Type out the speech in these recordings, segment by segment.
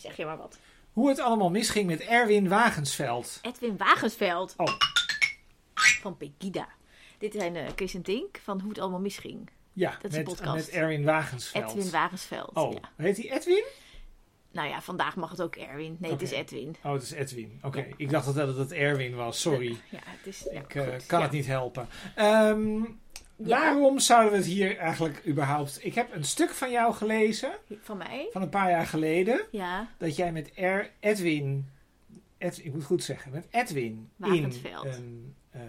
zeg je maar wat. Hoe het allemaal misging met Erwin Wagensveld. Edwin Wagensveld. Oh. Van Pegida. Dit zijn uh, Chris en Tink van Hoe het allemaal misging. Ja, Dat is een podcast. met Erwin Wagensveld. Edwin Wagensveld. Oh, Ja. heet hij Edwin? Nou ja, vandaag mag het ook Erwin. Nee, het is. Edwin. Oh, het is Edwin. Oké, ik dacht dat het Erwin was. Sorry. Ja, het is. Ja, ik eh, kan het niet helpen. Ehm, Ja. Waarom zouden we het hier eigenlijk überhaupt... Ik heb een stuk van jou gelezen, Van mij? van een paar jaar geleden, Ja. dat jij met Edwin... Ed, ik moet goed zeggen, met Edwin in een eh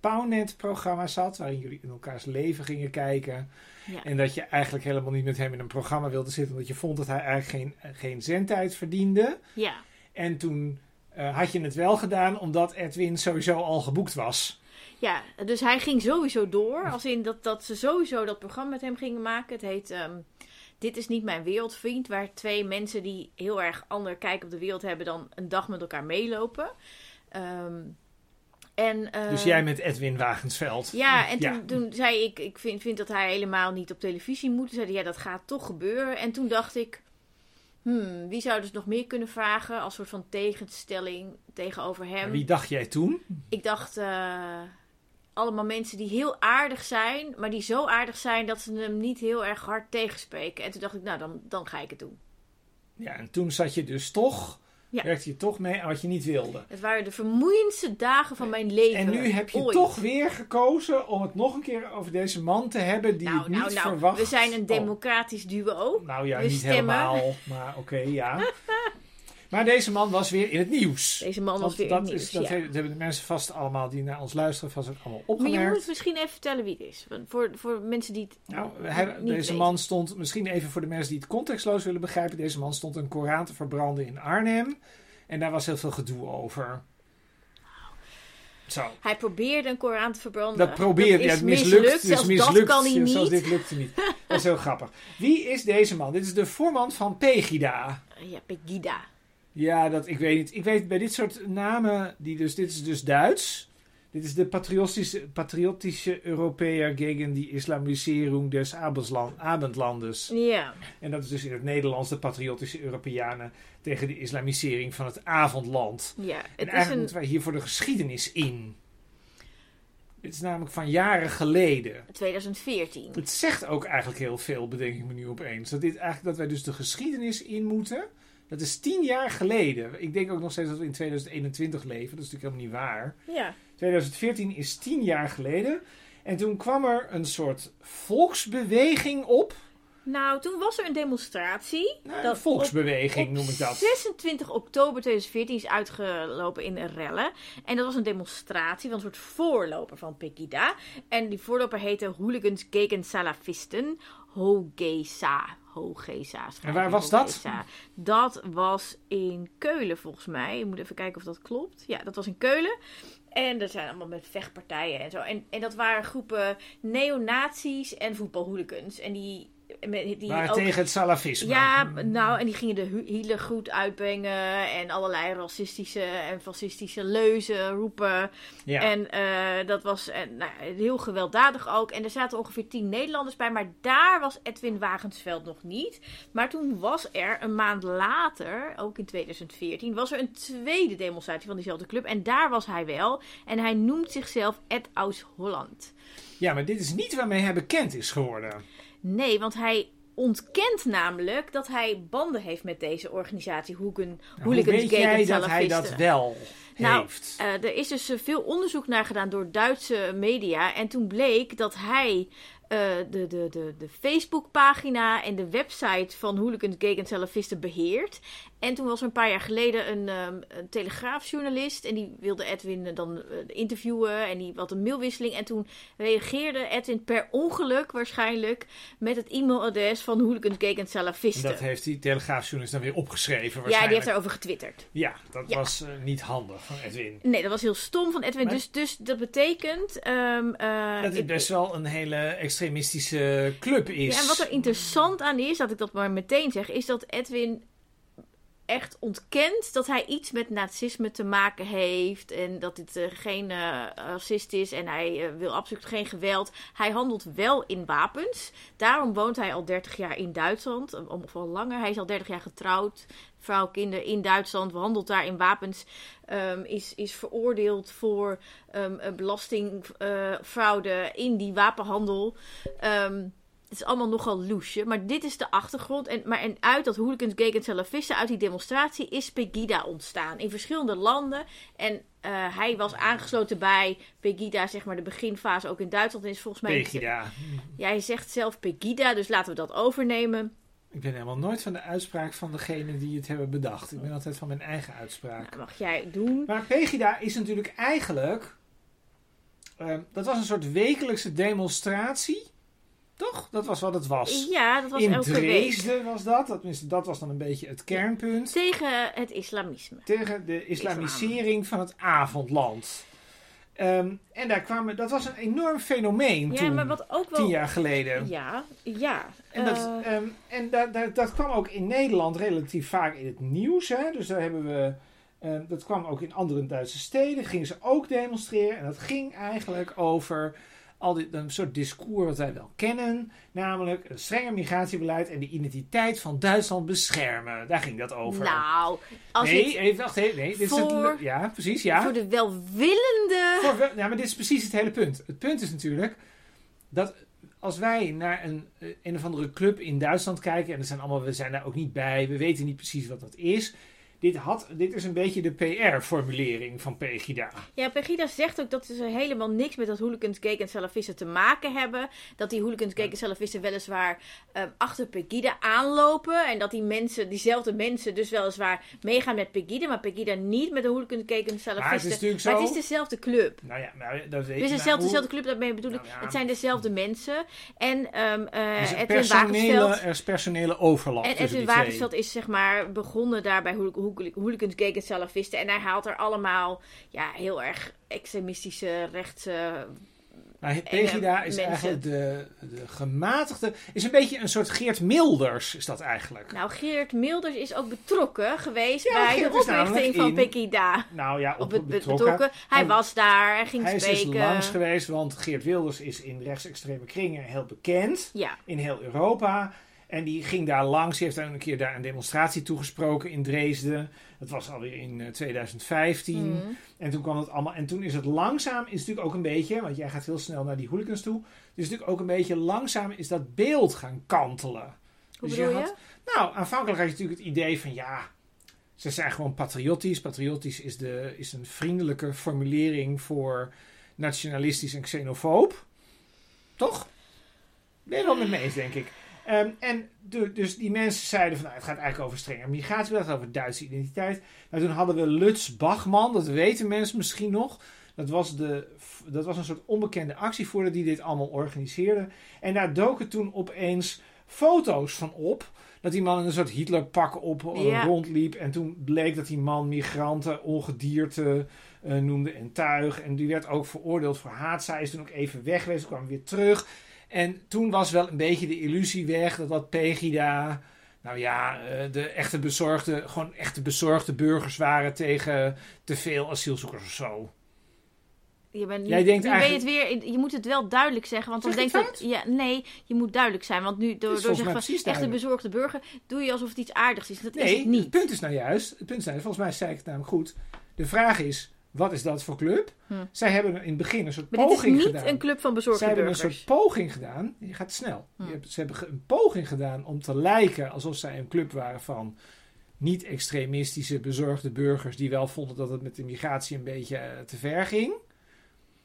Pownet-programma zat, waarin jullie in elkaars leven gingen kijken. Ja. En dat je eigenlijk helemaal niet met hem in een programma wilde zitten, omdat je vond dat hij eigenlijk geen, geen zendtijd verdiende. Ja. En toen eh, had je het wel gedaan, omdat Edwin sowieso al geboekt was. Ja, dus hij ging sowieso door. Als in dat, dat ze sowieso dat programma met hem gingen maken. Het heet ehm, Dit is niet mijn wereldvriend. Waar twee mensen die heel erg ander kijk op de wereld hebben dan een dag met elkaar meelopen. Ehm, en, eh, Dus jij met Edwin Wagensveld. Ja, en toen, Ja. toen zei ik, ik vind, vind dat hij helemaal niet op televisie moet. Toen zei hij, ja, dat gaat toch gebeuren. En toen dacht ik, hmm, wie zou dus nog meer kunnen vragen als soort van tegenstelling tegenover hem? Wie dacht jij toen? Ik dacht, eh, allemaal mensen die heel aardig zijn, maar die zo aardig zijn dat ze hem niet heel erg hard tegenspreken. En toen dacht ik, nou, dan, dan ga ik het doen. Ja, en toen zat je dus toch, Ja. werkte je toch mee aan wat je niet wilde. Het waren de vermoeiendste dagen van mijn leven. En nu heb je ooit. toch weer gekozen om het nog een keer over deze man te hebben die Nou, het niet nou, nou, verwacht. we zijn een Oh, democratisch duo. nou ja, we niet stemmen. helemaal, maar oké, ja. maar deze man was weer in het nieuws. Deze man was weer dat, in het is, nieuws, dat ja. hebben de mensen vast allemaal die naar ons luisteren vast ook allemaal Maar je opgemerkt. moet misschien even vertellen wie het is. Want Voor, voor mensen die het Nou, hij- niet deze weten. man stond, misschien even voor de mensen die het contextloos willen begrijpen, deze man stond een Koran te verbranden in Arnhem. En daar was heel veel gedoe over. Zo. Hij probeerde een Koran te verbranden. Dat probeerde, Dat ja, het mislukt. mislukt. dus mislukt. dat kan hij niet. Zelfs dit lukte niet. Dat is heel grappig. Wie is deze man? Dit is de voorman van Pegida. Ja, Pegida. Ja, dat, ik weet niet. Ik weet bij dit soort namen, die dus, dit is dus Duits. Dit is de patriotische, patriotische gegen die Islamisering des Abendland- Abendlandes. Ja. En dat is dus in het Nederlands de patriotische Europeanen tegen de islamisering van het avondland. ja. En Het is eigenlijk een moeten wij hier voor de geschiedenis in. Dit is namelijk van jaren geleden. 2014. Het zegt ook eigenlijk heel veel, bedenk ik me nu opeens. Dat, dit eigenlijk, dat wij dus de geschiedenis in moeten. Dat is tien jaar geleden. Ik denk ook nog steeds dat we in 2021 leven. Dat is natuurlijk helemaal niet waar. Ja. 2014 is tien jaar geleden. En toen kwam er een soort volksbeweging op. Nou, toen was er een demonstratie. Nou, Dat een volksbeweging op noem ik dat. 26 oktober 2014 is uitgelopen in rellen. En dat was een demonstratie van een soort voorloper van Pegida. En die voorloper heette Hooligans gegen Salafisten. Hogesa. Hogesa. En waar was dat? Dat was in Keulen volgens mij. Ik moet even kijken of dat klopt. Ja, dat was in Keulen. En dat zijn allemaal met vechtpartijen en zo. En, en dat waren groepen neonazies en voetbalhooligans. En die... die Maar ook- tegen het salafisme. ja, nou, en die gingen de hielen goed uitbrengen en allerlei racistische en fascistische leuzen roepen. Ja. En eh, dat was eh, nou, heel gewelddadig ook. En er zaten ongeveer tien Nederlanders bij, maar daar was Edwin Wagensveld nog niet. Maar toen was er een maand later, ook in 2014, was er een tweede demonstratie van diezelfde club. En daar was hij wel. En hij noemt zichzelf Ed Aus Holland. ja, maar dit is niet waarmee hij bekend is geworden. Nee, want hij ontkent namelijk dat hij banden heeft met deze organisatie Hooligan, Nou, Hoe weet jij dat hij dat wel Nou, heeft? Eh, er is dus eh, veel onderzoek naar gedaan door Duitse media. En toen bleek dat hij eh, de, de, de, de Facebookpagina en de website van Hooligans Gegen Salafisten beheert. En toen was er een paar jaar geleden een, ehm, een telegraafjournalist. En die wilde Edwin eh, dan eh, interviewen. En die had een mailwisseling. En toen reageerde Edwin per ongeluk waarschijnlijk met het e-mailadres van Hooligans Gegen En Salafisten. dat heeft die telegraafjournalist dan weer opgeschreven ja, die waarschijnlijk. heeft daarover getwitterd. Ja, dat Ja. was niet handig van Edwin. Nee, dat was heel stom van Edwin. Maar- Dus, dus dat betekent. eh, Dat het ik- best wel een hele extremistische club is. Ja, en wat er interessant aan is, dat ik dat maar meteen zeg, is dat Edwin echt ontkent dat hij iets met nazisme te maken heeft. En dat dit eh, geen eh, racist is. En hij eh, wil absoluut geen geweld. Hij handelt wel in wapens. Daarom woont hij al 30 jaar in Duitsland. Of langer. Hij is al 30 jaar getrouwd. Vrouw, kinderen in Duitsland. Handelt daar in wapens. ehm, is, is veroordeeld voor eh, belastingfraude in die wapenhandel. Ehm, het is allemaal nogal loesje. Maar dit is de achtergrond. En, maar en uit dat hooligans, gay en salafisten, uit die demonstratie, is Pegida ontstaan. In verschillende landen. En eh, hij was aangesloten bij Pegida, zeg maar de beginfase ook in Duitsland. En is volgens mij... Pegida. Ja, hij zegt zelf Pegida, dus laten we dat overnemen. Ik ben helemaal nooit van de uitspraak van degene die het hebben bedacht. Ik ben altijd van mijn eigen uitspraak. Nou, mag jij doen. Maar Pegida is natuurlijk eigenlijk. ehm, dat was een soort wekelijkse demonstratie. Toch? Dat was wat het was. Ja, dat was In elke week. Dresden was dat. dat. tenminste, Dat was dan een beetje het kernpunt. Tegen het islamisme. Tegen de islamisering van het avondland. Ehm, en daar kwamen, dat was een enorm fenomeen Ja, toen, maar wat ook wel... tien jaar geleden. Ja, ja. En, dat, Eh, ehm, en dat kwam ook in Nederland relatief vaak in het nieuws. Hè? Dus daar hebben we. ehm, dat kwam ook in andere Duitse steden. Gingen ze ook demonstreren. En dat ging eigenlijk over al dit, een soort discours wat wij wel kennen. Namelijk een strenger migratiebeleid en de identiteit van Duitsland beschermen. Daar ging dat over. nou, als nee, het even, wacht. Nee, dit is het, voor- ja, precies. Ja. voor de welwillende... Voor ja, maar dit is precies het hele punt. Het punt is natuurlijk dat als wij naar een, eh, een of andere club in Duitsland kijken, en er zijn allemaal, we zijn daar ook niet bij, we weten niet precies wat dat is. Dit, had, dit is een beetje de PR-formulering van Pegida. Ja, Pegida zegt ook dat ze helemaal niks met dat hooligans, gay en salafisten te maken hebben. Dat die hooligans, gay en salafisten weliswaar ehm, achter Pegida aanlopen. En dat die mensen, diezelfde mensen dus weliswaar meegaan met Pegida. Maar Pegida niet met de hooligans, gay en salafisten. Maar het is natuurlijk Maar zo. het is dezelfde club. Nou ja, nou, dat weet Het is dezelfde, nou, dezelfde club, daarmee bedoel ik. Nou ja. Het zijn dezelfde mensen. En ehm eh Dus Edwin er is personele overlap En Edwin. Wagensveld is zeg maar begonnen daar bij hool- hool- hooligans, gay en salafisten. En hij haalt er allemaal ja, heel erg extremistische rechtse... Maar Pegida is mensen. eigenlijk de, de gematigde... Is een beetje een soort Geert Milders, is dat eigenlijk. Nou, Geert Milders is ook betrokken geweest Ja, bij Geert de oprichting van in- Pegida. Nou ja, Op op, het betrokken. betrokken. Hij Hij- was daar, hij ging Hij is dus spreken. langs geweest, want Geert Wilders is in rechtsextreme kringen heel bekend. Ja, In heel Europa. En die ging daar langs. Die heeft dan een keer daar een demonstratie toegesproken in Dresden. Dat was alweer in eh, 2015. Mhm. En toen kwam het allemaal. En toen is het langzaam, is natuurlijk ook een beetje, want jij gaat heel snel naar die hooligans toe. Dus natuurlijk ook een beetje langzaam is dat beeld gaan kantelen. hoe Dus bedoel je? had- Nou, aanvankelijk had je natuurlijk het idee van ja, ze zijn gewoon patriotisch. Patriotisch is, de, is een vriendelijke formulering voor nationalistisch en xenofoob. Toch? Ben je wel met me eens, denk ik. Ehm, en de- dus die mensen zeiden van nou, het gaat eigenlijk over strenger migratiebeleid, over Duitse identiteit. Maar toen hadden we Lutz Bachman, dat weten mensen misschien nog. Dat was, de, dat was een soort onbekende actievoerder die dit allemaal organiseerde. En daar doken toen opeens foto's van op. Dat die man in een soort Hitlerpak op eh, Ja. rondliep. En toen bleek dat die man migranten, ongedierte eh, noemde en tuig. En die werd ook veroordeeld voor haat. Zij is toen ook even weg geweest, kwam weer terug. En toen was wel een beetje de illusie weg dat dat Pegida... Nou ja, eh, de echte bezorgde, gewoon echte bezorgde burgers waren tegen te veel asielzoekers of zo. Je bent nu, Jij denkt nu ben je eigenlijk- het weer. Je moet het wel duidelijk zeggen, want dan denk het je. Ja, nee, je moet duidelijk zijn, want nu door, is door zeggen van echte duidelijk. bezorgde burger doe je alsof het iets aardigs is. Dat is Nee, het het niet. punt is nou juist, het punt is nou, volgens mij zei ik het namelijk goed. De vraag is, wat is dat voor club? Hm. Zij hebben in het begin een soort Maar dit is poging niet gedaan. een club van bezorgde Zij hebben een soort poging gedaan. Je gaat snel. Hm. Je hebt- ze hebben een poging gedaan om te lijken alsof zij een club waren van niet-extremistische bezorgde burgers die wel vonden dat het met de migratie een beetje eh, te ver ging.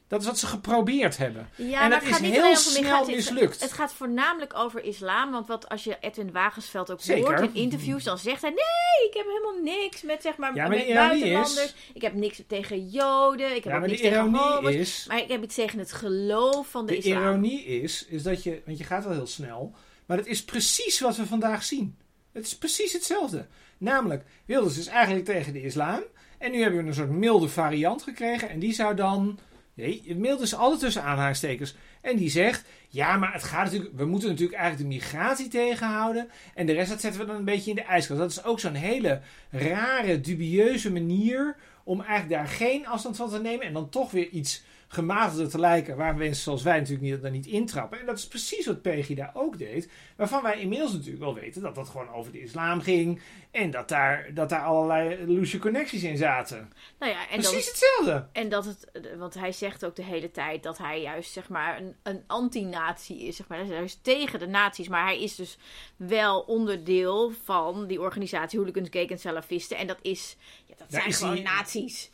Dat is wat ze geprobeerd hebben. Ja, en dat het is heel over snel mislukt. Het gaat voornamelijk over islam. Want wat als je Edwin Wagensveld ook Zeker. hoort in interviews, dan zegt hij: Nee, ik heb helemaal niks met zeg maar, Ja, maar met de buitenlanders. is- Ik heb niks tegen Joden. Ik heb Ja, de niks tegen homo's. is... Maar ik heb iets tegen het geloof van de, De islam. ironie is, is dat je, want je gaat wel heel snel, maar het is precies wat we vandaag zien. Het is precies hetzelfde. Namelijk, Wilders is eigenlijk tegen de islam. En nu hebben we een soort milde variant gekregen. En die zou dan Nee, je mailt dus altijd tussen aanhalingstekens. En die zegt, ja, maar het gaat natuurlijk, we moeten natuurlijk eigenlijk de migratie tegenhouden. En de rest dat zetten we dan een beetje in de ijskast. Dat is ook zo'n hele rare, dubieuze manier om eigenlijk daar geen afstand van te nemen. En dan toch weer iets gematigder te lijken, waar mensen zoals wij natuurlijk niet, daar niet intrappen. En dat is precies wat Pegida ook deed, waarvan wij inmiddels natuurlijk wel weten dat dat gewoon over de islam ging en dat daar, dat daar allerlei loose connecties in zaten. Nou ja, en precies hetzelfde. en dat het, want hij zegt ook de hele tijd dat hij juist zeg maar een, een anti-nazi is, zeg maar, Hij is juist tegen de nazi's, maar hij is dus wel onderdeel van die organisatie Hooligans, Geek en Salafisten en dat is, ja, dat Daar zijn gewoon hij- nazi's.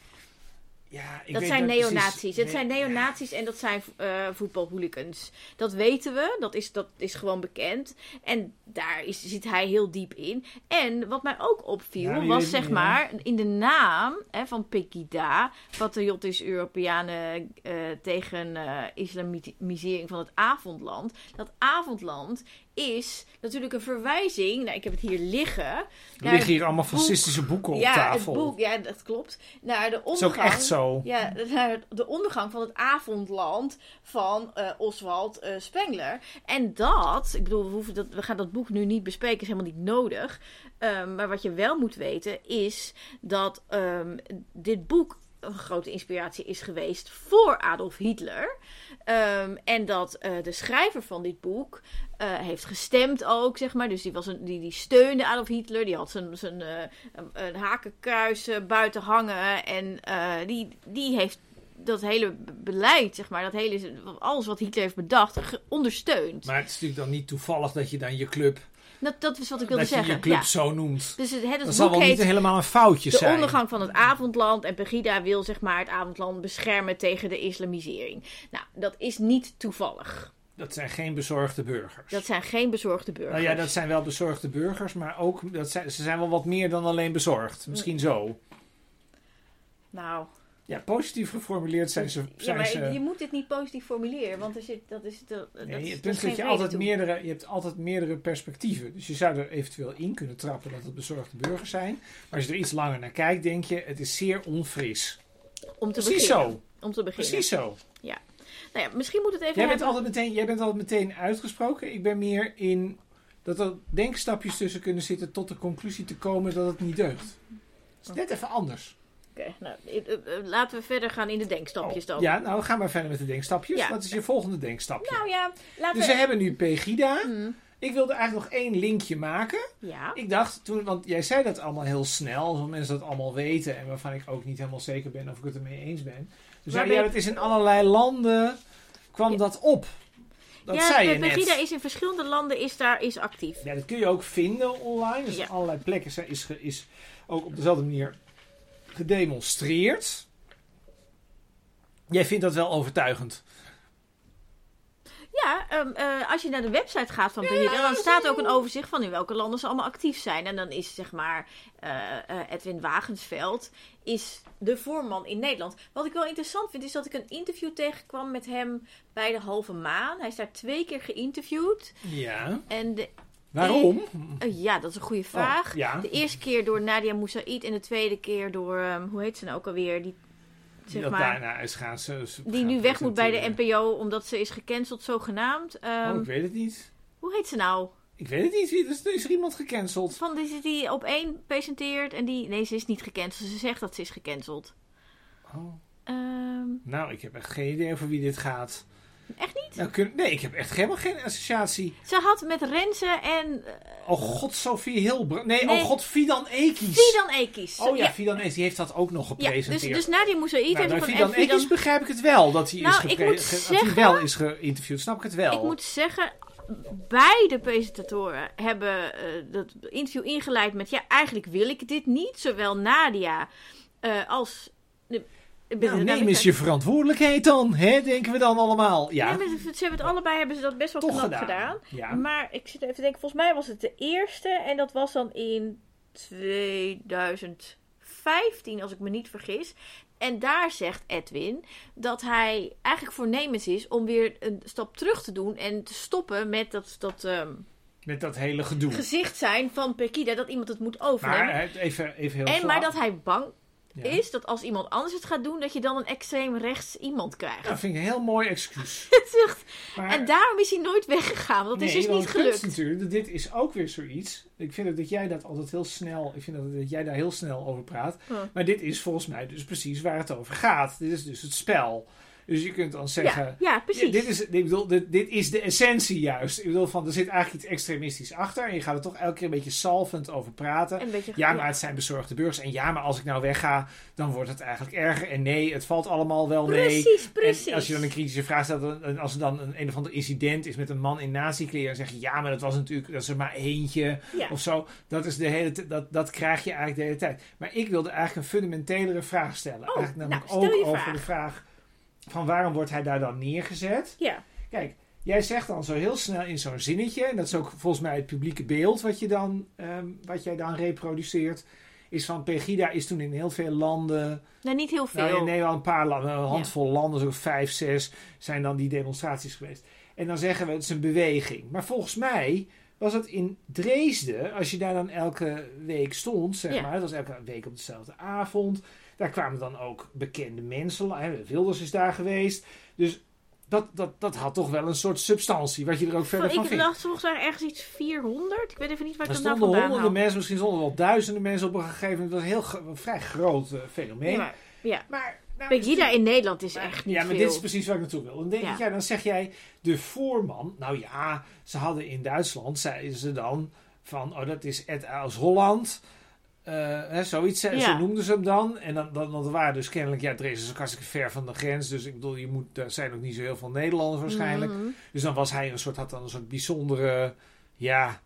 Ja, ik Dat weet zijn precies- neonazies. Het zijn neonazies en dat zijn eh voetbalhooligans. Dat weten we. Dat is, dat is gewoon bekend. En daar is, zit hij heel diep in. En wat mij ook opviel, Ja, was zeg niet, maar in de naam hè, van Pegida, Patriotisch Europeanen eh, tegen eh, islamisering van het avondland. Dat avondland is natuurlijk een verwijzing, nou, ik heb het hier liggen. Er liggen hier allemaal boek- fascistische boeken op ja, tafel. het boek, ja, dat klopt. Naar de is ondergang. ook echt zo. Ja, naar de ondergang van het avondland van eh, Oswald eh, Spengler. En dat, ik bedoel, we, hoeven dat, we gaan dat boek nu niet bespreken, is helemaal niet nodig. Ehm, maar wat je wel moet weten is dat ehm, dit boek een grote inspiratie is geweest voor Adolf Hitler. Ehm, en dat eh, de schrijver van dit boek eh, heeft gestemd ook, zeg maar. Dus die, was een, die, die steunde Adolf Hitler. Die had zijn, zijn eh, een, hakenkruis buiten hangen. En die, die heeft dat hele beleid, zeg maar, dat hele, alles wat Hitler heeft bedacht, ondersteund. Maar het is natuurlijk dan niet toevallig dat je dan je club, Dat, dat is wat ik wilde dat je zeggen. je club ja. zo noemt. Dus het, het, Dat zal wel niet helemaal een foutje De zijn. ondergang van het avondland. En Pegida wil zeg maar het avondland beschermen tegen de islamisering. Nou, dat is niet toevallig. Dat zijn geen bezorgde burgers. Dat zijn geen bezorgde burgers. Nou ja, dat zijn wel bezorgde burgers, maar ook dat zijn, ze zijn wel wat meer dan alleen bezorgd. Misschien zo. Nou, Ja, positief geformuleerd zijn ze. ja, Zijn maar ze je moet dit niet positief formuleren. Want er zit, dat is... Dat, nee, het punt is dat je altijd toe. meerdere, je hebt altijd meerdere perspectieven. Dus je zou er eventueel in kunnen trappen dat het bezorgde burgers zijn. Maar als je er iets langer naar kijkt, denk je, het is zeer onfris. Om te Precies beginnen. zo. Om te beginnen. Precies zo. Nou ja, misschien moet het even Jij bent, hebben- altijd meteen, jij bent altijd meteen uitgesproken. Ik ben meer in dat er denkstapjes tussen kunnen zitten tot de conclusie te komen dat het niet deugt. Het is net even anders. Oké, nou, eh, eh, eh, laten we verder gaan in de denkstapjes dan. Oh, Ja, nou ga maar verder met de denkstapjes. Ja. Wat is je volgende denkstapje? Nou ja, laten dus we... we hebben nu Pegida. Hmm, Ik wilde eigenlijk nog één linkje maken. ja. Ik dacht toen, want jij zei dat allemaal heel snel, alsof mensen dat allemaal weten en waarvan ik ook niet helemaal zeker ben of ik het ermee eens ben. Dus zei, ja, dat is in allerlei landen kwam Ja. dat op. Dat ja, zei je Pe- Pegida net. is in verschillende landen is daar is actief. Ja, dat kun je ook vinden online. Dus Ja. allerlei plekken zijn- is, is ook op dezelfde manier gedemonstreerd. Jij vindt dat wel overtuigend. Ja, ehm, eh, als je naar de website gaat van Pegida, dan staat ook een overzicht van in welke landen ze allemaal actief zijn. En dan is zeg maar eh, eh, Edwin Wagensveld is de voorman in Nederland. Wat ik wel interessant vind, is dat ik een interview tegenkwam met hem bij de Halve Maan. Hij is daar twee keer geïnterviewd. Ja. En de, Waarom? eh, ja, dat is een goede vraag. Oh, ja. De eerste keer door Nadia Moussaïd en de tweede keer door, ehm, hoe heet ze nou ook alweer? Die, zeg maar, daarna is gaan ze, ze die gaan nu weg moet bij de. NPO omdat ze is gecanceld zogenaamd. Ehm, Oh, ik weet het niet. Hoe heet ze nou? Ik weet het niet. Is, is er iemand gecanceld? Van die, die op één presenteert en die... Nee, ze is niet gecanceld. Ze zegt dat ze is gecanceld. Oh. Ehm, Nou, ik heb echt geen idee over wie dit gaat. Echt niet? Nou, kun- nee, ik heb echt helemaal geen associatie. Ze had met Renze en eh, Oh god, Sophie Hilbrand. Nee, Nee. oh god, Fidan Ekis. Fidan Ekis. Oh ja, ja. Fidan Ekis, die heeft dat ook nog Ja, dus, gepresenteerd. dus Nadia Moussaïd nou, heeft van Fidan en Fidan- Ekis begrijp ik het wel, dat hij, Nou, is ik gepre- dat hij wel is geïnterviewd. Snap ik het wel? Ik moet zeggen, beide presentatoren hebben eh, dat interview ingeleid met... Ja, eigenlijk wil ik dit niet. Zowel Nadia eh, als... Nou, neem eens je verantwoordelijkheid dan, hè, denken we dan allemaal. Ja, Ja, maar ze hebben het allebei hebben ze dat best wel toch knap gedaan. gedaan. Ja. Maar ik zit even te denken, volgens mij was het de eerste. En dat was dan in 2015, als ik me niet vergis. En daar zegt Edwin dat hij eigenlijk voornemens is om weer een stap terug te doen. En te stoppen met dat, dat ehm, Met dat hele gedoe. gezicht zijn van Pekida. Dat iemand het moet overnemen. Maar even, even heel en maar dat hij bang Ja. is dat als iemand anders het gaat doen, dat je dan een extreem rechts iemand krijgt. Dat vind ik een heel mooi excuus. Echt- Maar, En daarom is hij nooit weggegaan, want dat is dus niet gelukt. natuurlijk, dit is ook weer zoiets. Ik vind dat jij dat altijd heel snel, ik vind dat, dat jij daar heel snel over praat. Maar dit is volgens mij dus precies waar het over gaat. Dit is dus het spel. Dus je kunt dan zeggen, Ja, ja, precies. Ja, dit, is, ik bedoel, dit, dit is de essentie juist. Ik bedoel, van, er zit eigenlijk iets extremistisch achter. En je gaat er toch elke keer een beetje salvend over praten. een beetje, Ja, maar het zijn bezorgde burgers. En ja, maar als ik nou wegga, dan wordt het eigenlijk erger. En nee, het valt allemaal wel mee. Precies, precies. En als je dan een kritische vraag stelt, en als er dan een, een of ander incident is met een man in nazi-kleren, dan zeg je ja, maar dat was natuurlijk, dat is er maar eentje Ja. of zo. Dat, is de hele, dat, dat krijg je eigenlijk de hele tijd. Maar ik wilde eigenlijk een fundamentelere vraag stellen. Oh, eigenlijk namelijk nou, ook over vraag. de vraag van waarom wordt hij daar dan neergezet? Ja, Kijk, jij zegt dan zo heel snel in zo'n zinnetje, en dat is ook volgens mij het publieke beeld wat, je dan, ehm, wat jij dan reproduceert, is van Pegida is toen in heel veel landen, nou niet heel veel. nou in Nederland een paar landen, een handvol landen, zo vijf, zes, zijn dan die demonstraties geweest. En dan zeggen we het is een beweging. Maar volgens mij was het in Dresden, als je daar dan elke week stond, zeg Ja. maar, het was elke week op dezelfde avond. Daar kwamen dan ook bekende mensen, hè, Wilders is daar geweest. Dus dat, dat, dat had toch wel een soort substantie, wat je er ook verder van ik dacht volgens mij ergens iets 400. Ik weet even niet waar Er ik dat nou stonden vandaan honderden haal. mensen, misschien stonden er wel duizenden mensen op een gegeven moment. Dat was een heel een vrij groot eh, fenomeen. Ja, maar, ja. maar, nou, is Pegida in Nederland is echt niet Ja, maar veel. dit is precies waar ik naartoe wil. Dan, denk Ja. ik, ja, dan zeg jij de voorman. Nou ja, ze hadden in Duitsland, zeiden ze dan van, oh dat is Ed aus Holland. Eh, hè, zoiets, Ja. zo noemden ze hem dan. En dan, dan, dan waren dus kennelijk, ja, Dresden is ook hartstikke ver van de grens. Dus ik bedoel, je moet, er zijn ook niet zo heel veel Nederlanders waarschijnlijk. Mhm. Dus dan was hij een soort, had dan een soort bijzondere, ja,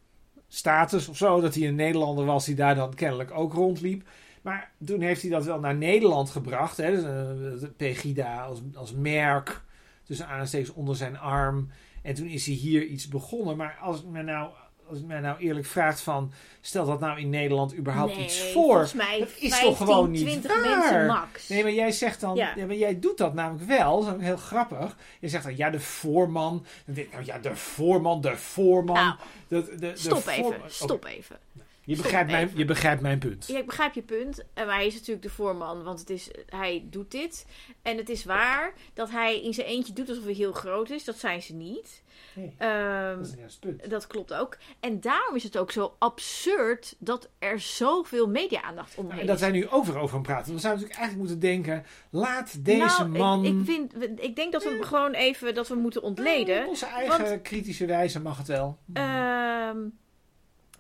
status of zo. Dat hij een Nederlander was die daar dan kennelijk ook rondliep. Maar toen heeft hij dat wel naar Nederland gebracht. Hè? Dus, eh, Pegida als, als merk. Tussen aanstekens onder zijn arm. En toen is hij hier iets begonnen. Maar als mij nou, als mij nou eerlijk vraagt van... Stel dat nou in Nederland überhaupt nee, iets voor. Volgens mij Dat is 15, toch gewoon niet 20 waar? mensen max. Nee, maar jij zegt dan, Ja. ja. maar jij doet dat namelijk wel, dat is heel grappig. Je zegt dan, ja, de voorman. Dan denk ik, nou ja, de voorman, de voorman. Nou, de, de, de Stop even, Oké, stop even. Je, begrijpt mijn, je begrijpt mijn punt. Ja, ik begrijp je punt. En maar hij is natuurlijk de voorman, want het is, hij doet dit. En het is waar dat hij in zijn eentje doet alsof hij heel groot is. Dat zijn ze niet. Nee, Ehm, dat is punt. klopt ook. En daarom is het ook zo absurd dat er zoveel media-aandacht omheen En dat is. wij nu over over gaan praten. We zouden natuurlijk eigenlijk moeten denken, laat deze nou, man... Ik, ik, vind, ik denk dat we hem gewoon even dat we moeten ontleden. Op onze eigen kritische wijze mag het wel. Ehm,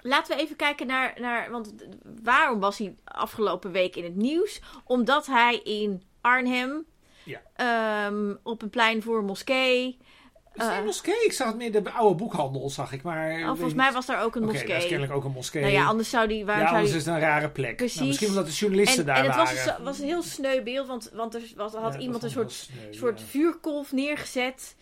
laten we even kijken naar, naar. Want waarom was hij afgelopen week in het nieuws? Omdat hij in Arnhem. Ja. ehm, op een plein voor een moskee. Is het eh, een moskee? Ik zag het meer de oude boekhandel, zag ik. Maar oh, volgens mij was daar ook een Oké, moskee. is kennelijk ook een moskee. nou ja, anders zou die. Ja, zou anders die is het een rare plek. Precies. Nou, misschien omdat de journalisten en, daar en het was, een- was een heel sneu beeld, want, want er was, had Ja, iemand een was soort, sneu, soort ja. vuurkolf neergezet.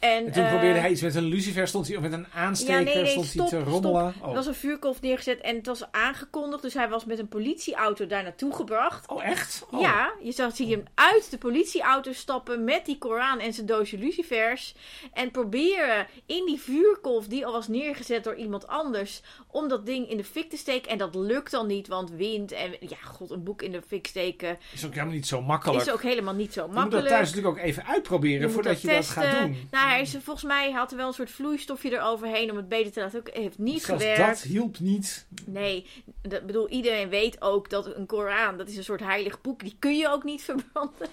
En, En toen eh, probeerde hij iets met een lucifer, stond hij, of met een aansteker, Ja, nee, nee, stond stop, hij te rommelen. Er Oh. was een vuurkolf neergezet en het was aangekondigd. Dus hij was met een politieauto daar naartoe gebracht. oh, echt? Oh. Ja, je zag zie hem uit de politieauto stappen met die Koran en zijn doosje lucifers. En proberen in die vuurkolf die al was neergezet door iemand anders, om dat ding in de fik te steken. En dat lukt dan niet, want wind en ja, god, een boek in de fik steken Is ook helemaal niet zo makkelijk. is ook helemaal niet zo je moet dat makkelijk. thuis natuurlijk ook even uitproberen Je voordat dat je dat gaat doen. Nou, hij is, volgens mij had er wel een soort vloeistofje eroverheen om het beter te laten. Ook heeft niet Zelfs gewerkt. dat hielp niet. Nee, dat bedoel, iedereen weet ook dat een Koran, dat is een soort heilig boek, die kun je ook niet verbranden.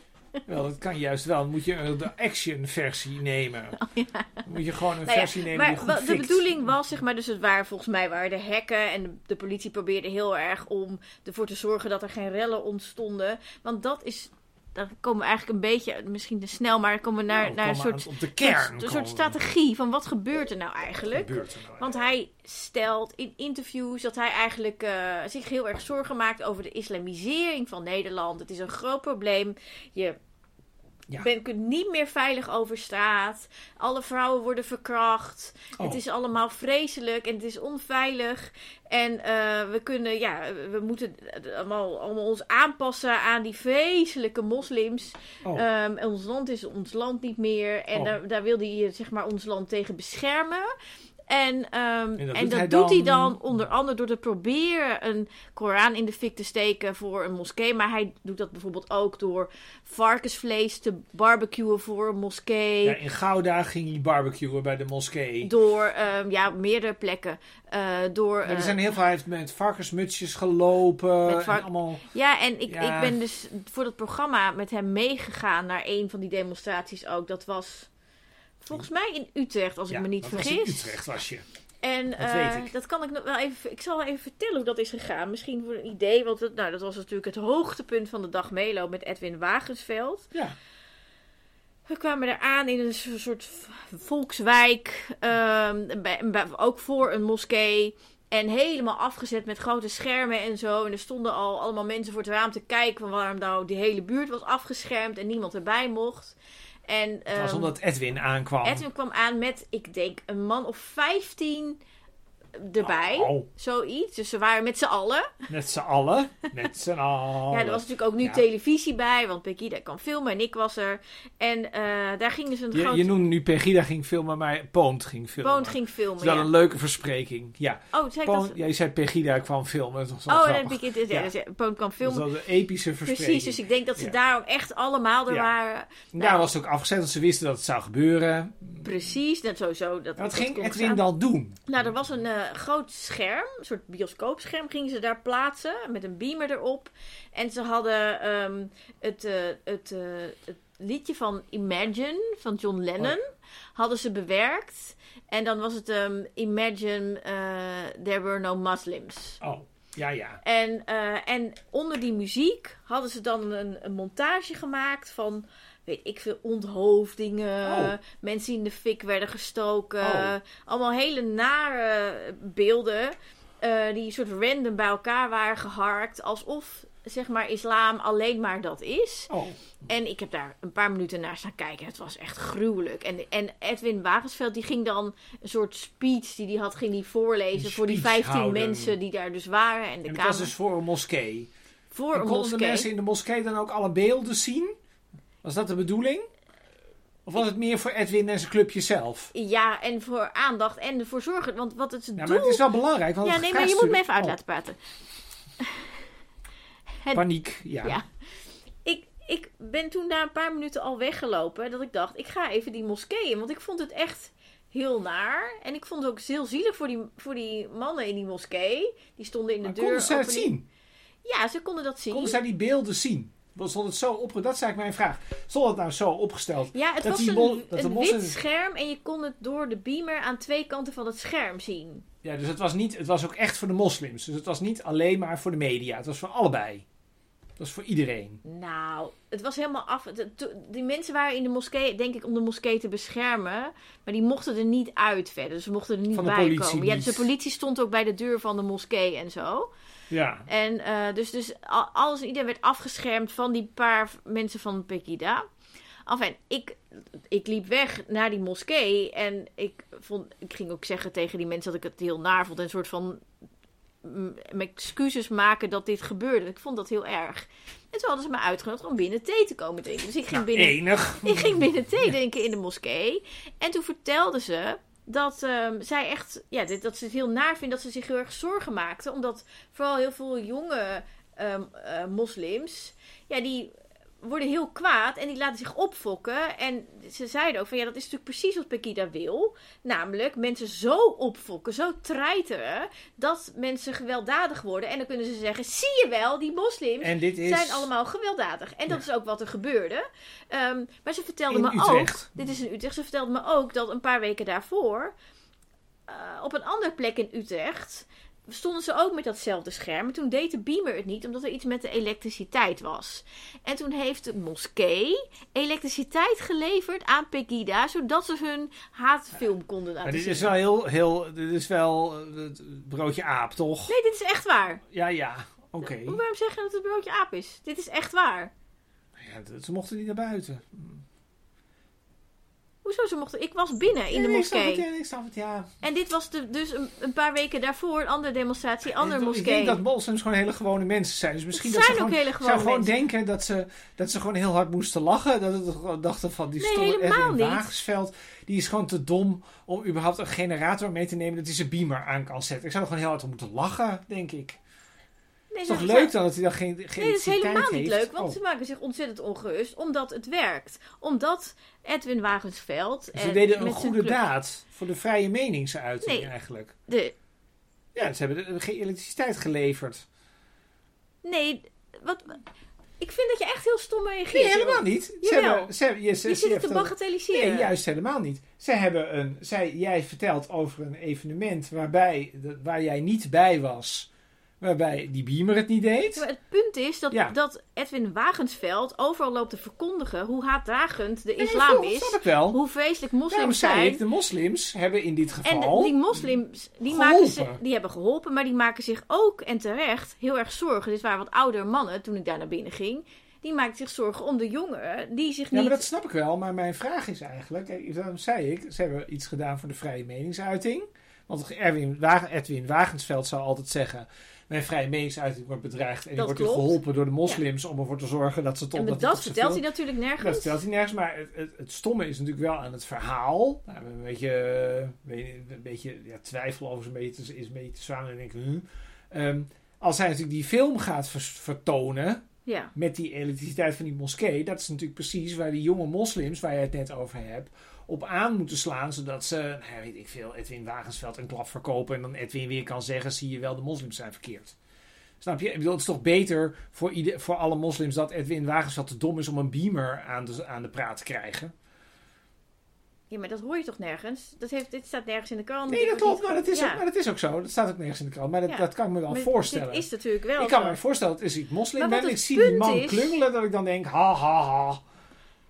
Wel, dat kan juist wel. Dan moet je de action versie nemen. Dan moet je gewoon een Oh, Nou ja, versie nemen maar die goed wel- de fikt. bedoeling was, zeg maar, dus het waren volgens mij waren de hekken en de, de politie probeerde heel erg om ervoor te zorgen dat er geen rellen ontstonden. Want dat is, dan komen we eigenlijk een beetje, misschien te snel, maar dan komen we naar, Nou, naar een soort, aan- op de kern. soort, een soort strategie van wat gebeurt er nou Wat eigenlijk. gebeurt er nou Want hij stelt in interviews dat hij eigenlijk eh, zich heel erg zorgen maakt over de islamisering van Nederland. Het is een groot probleem. Je Ja. bent kunt niet meer veilig over straat. Alle vrouwen worden verkracht. Oh. Het is allemaal vreselijk en het is onveilig. En eh, we kunnen, ja, we moeten allemaal, allemaal ons aanpassen aan die vreselijke moslims. Oh. Ehm, en ons land is ons land niet meer. En Oh. daar, daar wil hij zeg maar ons land tegen beschermen. En, ehm, En dat en doet dat hij doet hij dan- onder andere door te proberen een Koran in de fik te steken voor een moskee. Maar hij doet dat bijvoorbeeld ook door varkensvlees te barbecuen voor een moskee. Ja, in Gouda ging hij barbecuen bij de moskee. Door ehm, ja, meerdere plekken. Eh, door, Ja, er eh, zijn heel veel, hij heeft met varkensmutsjes gelopen. Met vark- en allemaal, Ja, en ik, Ja. ik ben dus voor dat programma met hem meegegaan naar een van die demonstraties ook. Dat was volgens mij in Utrecht, als ik me niet dat was vergis. in Utrecht was je. En Dat eh, weet ik. dat kan ik nog wel even. Ik zal even vertellen hoe dat is gegaan. Misschien voor een idee. Want het, nou, dat was natuurlijk het hoogtepunt van de dag Melo met Edwin Wagensveld. Ja, We kwamen er aan in een so- soort volkswijk. ehm, bij, bij- ook voor een moskee. En helemaal afgezet met grote schermen en zo. En er stonden al allemaal mensen voor het raam te kijken. Van waarom nou die hele buurt was afgeschermd en niemand erbij mocht. En, het was ehm, omdat Edwin aankwam. Edwin kwam aan met, ik denk, een man of 15 erbij. Oh, Zoiets. Dus ze waren met z'n allen. met z'n allen. Met z'n allen. Ja, er was natuurlijk ook nu Ja. televisie bij, want Pegida kan filmen en ik was er. En eh, daar gingen ze een je, groot... je noemde nu Pegida ging filmen, maar Poont ging filmen. Poont ging filmen, Dat is wel ja. een leuke verspreking. Ja, Oh, zei Poont, dat... jij zei Pegida kwam filmen. Dat was Oh, ik het... Ja, Ja. ja, Poont kan Dat filmen. was wel een epische verspreking. Precies, dus ik denk dat ze Ja. daarom echt allemaal er Ja. waren. En Daar was het ook afgezet, want ze wisten dat het zou gebeuren. Precies, net sowieso. Dat, En wat dat ging Edwin dan doen? Nou, er was een eh, groot scherm, een soort bioscoopscherm, gingen ze daar plaatsen met een beamer erop. En ze hadden ehm, het, eh, het, eh, het liedje van Imagine van John Lennon hadden ze bewerkt. En dan was het ehm, Imagine eh, There Were No Muslims. Oh, ja, ja. En, en onder die muziek hadden ze dan een, een montage gemaakt van, weet ik veel, onthoofdingen. Oh. Mensen die in de fik werden gestoken. Oh. Allemaal hele nare beelden. eh, die soort random bij elkaar waren geharkt. Alsof, zeg maar, islam alleen maar dat is. Oh, En ik heb daar een paar minuten naar staan kijken. Het was echt gruwelijk. En, en Edwin Wagensveld die ging dan een soort speech die hij had, ging die voorlezen voor die speech 15 houden. mensen die daar dus waren. En de en het kamer. was dus voor een moskee. voor En een konden de moskee. mensen in de moskee dan ook alle beelden zien? Was dat de bedoeling? Of was het meer voor Edwin en zijn clubje zelf? Ja, en voor aandacht en ervoor zorgen. Want wat het Ja, doel... maar het is wel belangrijk. Want ja, nee, maar je moet me even uit laten praten. Oh, paniek, ja. Ja. Ik, ik ben toen na een paar minuten al weggelopen. Dat ik dacht, ik ga even die moskee in. Want ik vond het echt heel naar. En ik vond het ook heel zielig voor die, voor die mannen in die moskee. Die stonden in de Maar deur. konden het opening- zien? Ja, ze konden dat zien. Konden zij die beelden zien? Stond het zo opge... Dat is eigenlijk mijn vraag. Stond het nou zo opgesteld? Ja, het dat was die een, dat de een wit scherm en je kon het door de beamer aan twee kanten van het scherm zien. Ja, dus het was, niet, het was ook echt voor de moslims. Dus het was niet alleen maar voor de media. Het was voor allebei. Het was voor iedereen. Nou, het was helemaal af. de- Die mensen waren in de moskee, denk ik, om de moskee te beschermen. Maar die mochten er niet uit verder. Dus ze mochten er niet Van de bij komen. Ja, dus de niet. politie stond ook bij de deur van de moskee en zo. Ja. En eh, dus, dus al- alles en iedereen werd afgeschermd van die paar mensen van Pegida. Enfin, ik, ik liep weg naar die moskee. En ik, vond, ik ging ook zeggen tegen die mensen dat ik het heel naar vond. En een soort van mm, excuses maken dat dit gebeurde. Ik vond dat heel erg. En toen hadden ze me uitgenodigd om binnen thee te komen drinken. Dus ik ging Nou, binnen enig. ik ging binnen thee drinken in de moskee. En toen vertelde ze dat ehm, zij echt, ja, dat ze het heel naar vindt dat ze zich heel erg zorgen maakte. Omdat vooral heel veel jonge ehm, eh, moslims, ja, die worden heel kwaad en die laten zich opfokken. En ze zeiden ook van ja, dat is natuurlijk precies wat Pegida wil. Namelijk mensen zo opfokken, zo treiteren, dat mensen gewelddadig worden. En dan kunnen ze zeggen, zie je wel, die moslims is... zijn allemaal gewelddadig. En dat is ook wat er gebeurde. Ehm, maar ze vertelde In me Utrecht. ook. Dit is in Utrecht. Ze vertelde me ook dat een paar weken daarvoor. eh, op een andere plek in Utrecht. Stonden ze ook met datzelfde scherm. Maar toen deed de beamer het niet, omdat er iets met de elektriciteit was. En toen heeft de moskee elektriciteit geleverd aan Pegida. zodat ze hun haatfilm konden laten Maar dit zien. is wel heel... heel dit is wel eh, het broodje aap, toch? Nee, dit is echt waar. Ja, ja. Oké. Waarom zeg je dat het broodje aap is? Dit is echt waar. Ja, ze mochten niet naar buiten. Hoezo ze mochten? Ik was binnen in de ik moskee. het, ja, ik snap het, ja. En dit was de, dus een, een paar weken daarvoor een andere demonstratie, andere Ik moskee. denk dat moslims gewoon hele gewone mensen zijn. Dus misschien Het dat ze ook gewoon, hele zou gewone gewoon mensen. denken dat ze, dat ze gewoon heel hard moesten lachen. Dat het gewoon dachten van die Nee, stomme helemaal Edwin niet. Wagensveld. Die is gewoon te dom om überhaupt een generator mee te nemen dat hij zijn beamer aan kan zetten. Ik zou er gewoon heel hard om moeten lachen, denk ik. Nee, Het is ze- toch leuk dan dat hij dan geen, geen Nee, dat is helemaal niet leuk, want Oh. ze maken zich ontzettend ongerust omdat het werkt. Omdat Edwin Wagensveld. Ze en deden een goede daad voor de vrije meningsuiting Nee. eigenlijk. De, Ja, ze hebben geen elektriciteit geleverd. nee, wat, ik vind dat je echt heel stom reageert. Nee, helemaal niet. Ze Jawel. hebben, ze, je, ze, Je ze zit het te bagatelliseren. Nee, juist helemaal niet. Ze hebben een, zij, jij vertelt over een evenement waarbij, waar jij niet bij was. Waarbij die beamer het niet deed. Maar het punt is dat, Ja. dat Edwin Wagensveld overal loopt te verkondigen hoe haatdragend de Nee, islam dat is. snap ik wel. Hoe vreselijk moslims zei zijn. ik, de moslims hebben in dit En geval... die moslims, die, Geholpen. maken ze, die hebben geholpen, maar die maken zich ook, en terecht, heel erg zorgen. Dit waren wat oudere mannen toen ik daar naar binnen ging. Die maakten zich zorgen om de jongeren die zich Ja, niet... maar dat snap ik wel. Maar mijn vraag is eigenlijk... kijk, Daarom zei ik, ze hebben iets gedaan voor de vrije meningsuiting. Want Erwin Wagen, Edwin Wagensveld zou altijd zeggen... Mijn vrije meningsuiting wordt bedreigd. En die Dat wordt klopt. geholpen door de moslims om ervoor te zorgen dat ze toch... en dat dat, vertelt hij natuurlijk nergens. Dat vertelt hij nergens, maar het, het, het stomme is natuurlijk wel aan het verhaal. Nou, een beetje, eh, weet je, een beetje ja, twijfel over is een beetje, te- is een beetje te zwaar. En denk? Ehm, als hij natuurlijk die film gaat vertonen Ja. met die elektriciteit van die moskee, dat is natuurlijk precies waar die jonge moslims, waar je het net over hebt, op aan moeten slaan, zodat ze, nou, ja, weet ik veel, Edwin Wagensveld een klap verkopen en dan Edwin weer kan zeggen, zie je wel, de moslims zijn verkeerd. Snap je? Ik bedoel, het is toch beter voor, ieder, voor alle moslims dat Edwin Wagensveld te dom is om een beamer aan de, aan de praat te krijgen. ja, maar dat hoor je toch nergens? Dat heeft, dit staat nergens in de krant. Nee, dat klopt, maar dat, is Ja. ook, maar dat is ook zo. Dat staat ook nergens in de krant. Maar dat, Ja. dat kan ik me wel Maar voorstellen. Dit is natuurlijk wel ik kan zo. me voorstellen dat als ik moslim ben ik zie die man is- klungelen, dat ik dan denk, ha ha ha.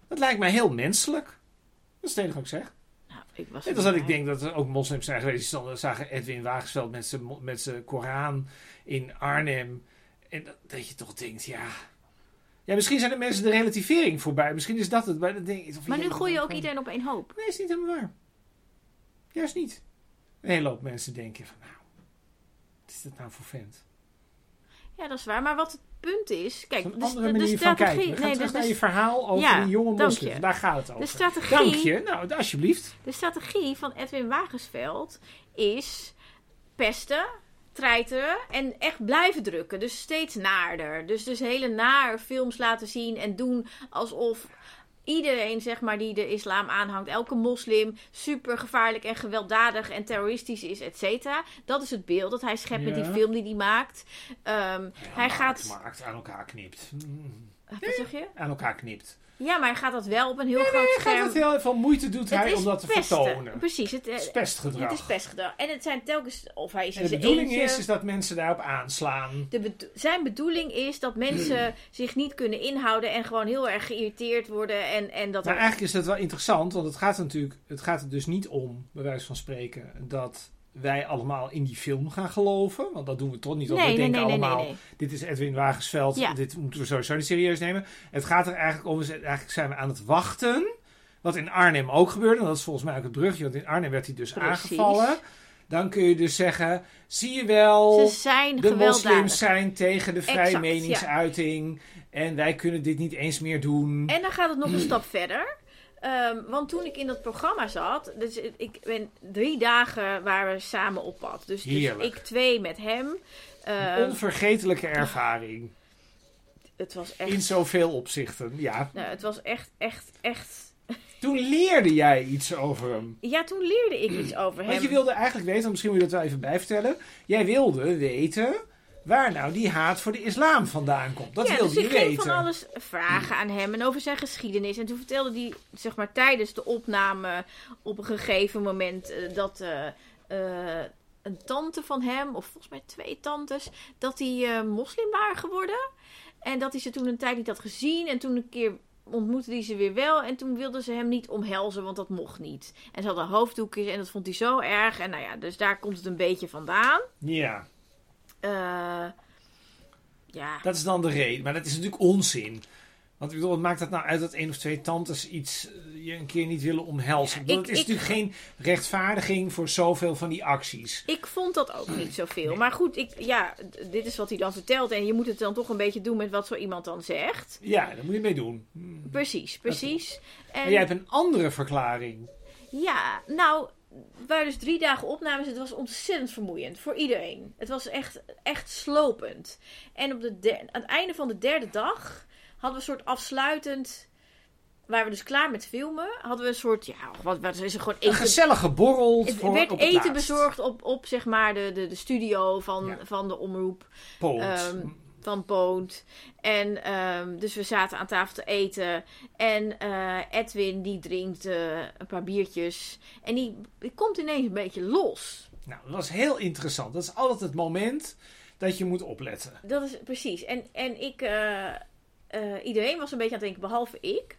Dat lijkt mij heel menselijk. Dat is het enige wat ik zeg. Nou, ik was Net als dat ik denk dat er ook moslims zijn geweest die zagen Edwin Wagensveld met zijn, met zijn Koran in Arnhem. En dat, dat je toch denkt, ja... Ja, misschien zijn de mensen de relativering voorbij. Misschien is dat het. Maar, of Maar nu gooi je ook van- iedereen op één hoop. Nee, is niet helemaal waar. Juist niet. Een hele hoop mensen denken van, nou, wat is dat nou voor vent? Ja, dat is waar. Maar wat het punt is... Kijk, de, een andere de, de manier van strategie... nee, terug de, naar je de, verhaal over Ja, die jonge moslims. je. Daar gaat het de over. strategie... Dank je. Nou, alsjeblieft. De strategie van Edwin Wagensveld is pesten, treiteren en echt blijven drukken. Dus steeds naarder. Dus, dus hele naar films laten zien en doen alsof iedereen zeg maar, die de islam aanhangt, elke moslim, super gevaarlijk en gewelddadig en terroristisch is, et cetera. Dat is het beeld dat hij schept met die film die hij maakt. Ehm, hij maakt, gaat... Maakt, aan elkaar knipt. Wat zeg je? Aan elkaar knipt. Ja, maar hij gaat dat wel op een heel groot Hij gaat scherm... het heel veel moeite doet Het hij om dat te pesten. vertonen. Precies. Het, eh, Het is pestgedrag. Het is pestgedrag. En het zijn telkens, of hij is en de bedoeling eentje. is, is dat mensen daarop aanslaan. De bedo- zijn bedoeling is dat mensen zich niet kunnen inhouden en gewoon heel erg geïrriteerd worden. En, en dat Maar eigenlijk is dat wel interessant, want het gaat natuurlijk, het gaat er dus niet om, bij wijze van spreken, dat wij allemaal in die film gaan geloven. Want dat doen we toch niet, want nee, we denken nee, nee, allemaal, dit is Edwin Wagensveld, Ja. dit moeten we sowieso niet serieus nemen. Het gaat er eigenlijk om, eigenlijk zijn we aan het wachten, wat in Arnhem ook gebeurde. En dat is volgens mij ook het brugje, want in Arnhem werd hij dus Precies. aangevallen. Dan kun je dus zeggen, zie je wel, Ze zijn de moslims zijn tegen de vrije Exact, meningsuiting en wij kunnen dit niet eens meer doen. En dan gaat het nog een stap verder. Ehm, want toen ik in dat programma zat, dus ik ben drie dagen waren we samen op pad. Dus, dus ik twee met hem. Een Ehm, onvergetelijke ervaring. het was In echt, zoveel opzichten, ja. nou, het was echt, echt, echt. Toen leerde jij iets over hem. Ja, toen leerde ik iets over hem. Want je wilde eigenlijk weten, misschien moet je dat wel even bijvertellen. Jij wilde weten waar nou die haat voor de islam vandaan komt. Dat ja, wilde dus je ik ging weten. van alles vragen aan hem en over zijn geschiedenis. En toen vertelde hij, zeg maar, tijdens de opname op een gegeven moment eh, dat eh, eh, een tante van hem, of volgens mij twee tantes, dat die moslim waren geworden. En dat hij ze toen een tijd niet had gezien. En toen een keer ontmoette hij ze weer wel. En toen wilden ze hem niet omhelzen, want dat mocht niet. En ze hadden hoofddoekjes en dat vond hij zo erg. En nou ja, dus daar komt het een beetje vandaan. Ja, Eh, ja. dat is dan de reden. Maar dat is natuurlijk onzin. Want ik bedoel, wat maakt het nou uit dat één of twee tantes iets eh, je een keer niet willen omhelzen? Ik- het is ik- natuurlijk geen rechtvaardiging voor zoveel van die acties. Ik vond dat ook niet zoveel. Maar goed, ik, ja, dit is wat hij dan vertelt. En je moet het dan toch een beetje doen met wat zo iemand dan zegt. Ja, daar moet je mee doen. Hm. Precies, precies. En, Maar jij hebt een andere verklaring. Ja, nou, waren dus drie dagen opnames. Het was ontzettend vermoeiend voor iedereen. Het was echt, echt slopend. En op de aan het einde van de derde dag hadden we een soort afsluitend... Waren we dus klaar met filmen, hadden we een soort, ja, wat, wat is er gewoon Een gezellige borrel Er voor werd op het eten bezorgd op, op zeg maar de, de, de studio van, Ja. van de omroep van Poont. En ehm, dus we zaten aan tafel te eten. En eh, Edwin die drinkt eh, een paar biertjes. En die, die komt ineens een beetje los. Nou, dat was heel interessant. Dat is altijd het moment dat je moet opletten. Dat is precies. En, en ik, eh, iedereen was een beetje aan het denken, behalve ik.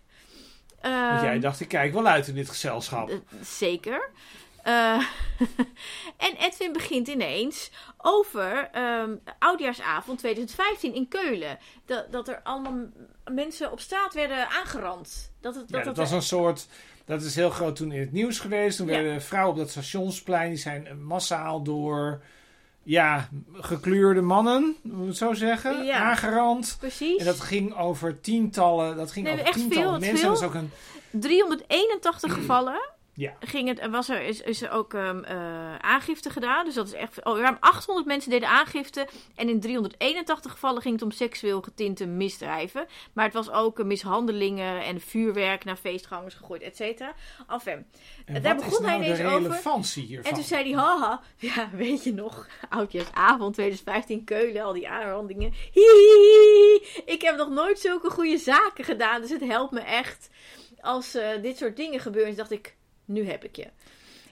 Want Ehm, jij dacht, ik kijk wel uit in dit gezelschap. Zeker. Eh, en Edwin begint ineens over ehm Oudjaarsavond 2015 in Keulen. Dat, dat er allemaal mensen op straat werden aangerand. Dat het, dat ja, dat was een soort... Dat is heel groot toen in het nieuws geweest. Toen Ja. werden vrouwen op dat stationsplein... die zijn massaal door... Ja, gekleurde mannen, moet ik het zo zeggen, Ja. aangerand. Precies. En dat ging over tientallen, dat ging Nee, over echt tientallen veel, mensen. veel. Dat is ook een... 381 gevallen. Ja. Ging het, was er, is, is er ook ehm, eh, aangifte gedaan. Dus dat is echt. Oh, ruim 800 mensen deden aangifte. En in 381 gevallen ging het om seksueel getinte misdrijven. Maar het was ook eh, mishandelingen en vuurwerk naar feestgangers gegooid, et cetera. Enfin, En Daar begon nou hij de ineens over. relevantie hiervan? En toen zei hij, haha, ja, weet je nog, oudjaarsavond 2015 Keulen, al die aanrandingen. Hihihi, ik heb nog nooit zulke goede zaken gedaan, dus het helpt me echt als eh, dit soort dingen gebeuren. Dus dacht ik, nu heb ik je.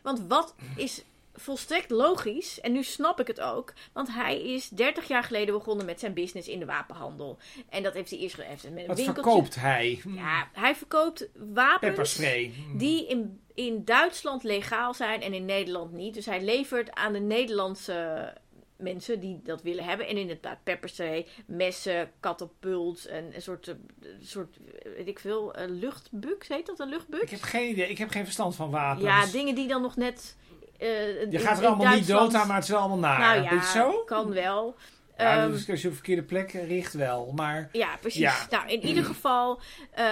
Want wat is volstrekt logisch, en nu snap ik het ook, want hij is 30 jaar geleden begonnen met zijn business in de wapenhandel. En dat heeft hij eerst heeft met een Wat winkeltje. verkoopt hij? Ja, hij verkoopt wapens Pepperspray. Hm. die in, in Duitsland legaal zijn en in Nederland niet. Dus hij levert aan de Nederlandse mensen die dat willen hebben. En inderdaad pepperspray, messen, katapult, en een soort, een soort eh, weet ik veel, eh, luchtbuk, heet dat een luchtbuk? Ik heb geen idee, ik heb geen verstand van wapens. Ja, dingen die dan nog net... eh, Je in- gaat er allemaal niet dood aan, maar het is wel allemaal naar. Nou ja, zo? kan wel. Ja, dus als je op de verkeerde plek richt wel. Maar Ja, precies. Ja. Nou, in ieder geval, eh,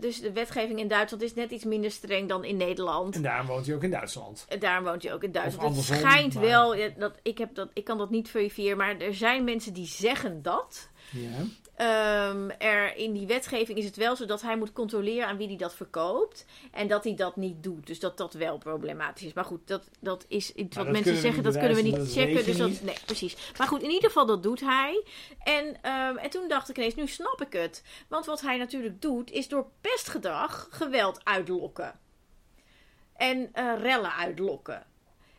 dus de wetgeving in Duitsland is net iets minder streng dan in Nederland. en daarom woont hij ook in Duitsland. En Daarom woont hij ook in Duitsland. Het schijnt maar- wel, ja, dat, ik, heb dat, ik kan dat niet verifiëren, maar er zijn mensen die zeggen dat. Ja. Ehm, er, in die wetgeving is het wel zo dat hij moet controleren aan wie hij dat verkoopt. En dat hij dat niet doet. Dus dat dat wel problematisch is. Maar goed, dat, dat is iets wat dat mensen zeggen. Dat kunnen we niet dat checken. Dus dat, niet. nee, precies. Maar goed, in ieder geval dat doet hij. En, ehm, en toen dacht ik ineens, nu snap ik het. Want wat hij natuurlijk doet, is door pestgedrag geweld uitlokken. En eh, rellen uitlokken.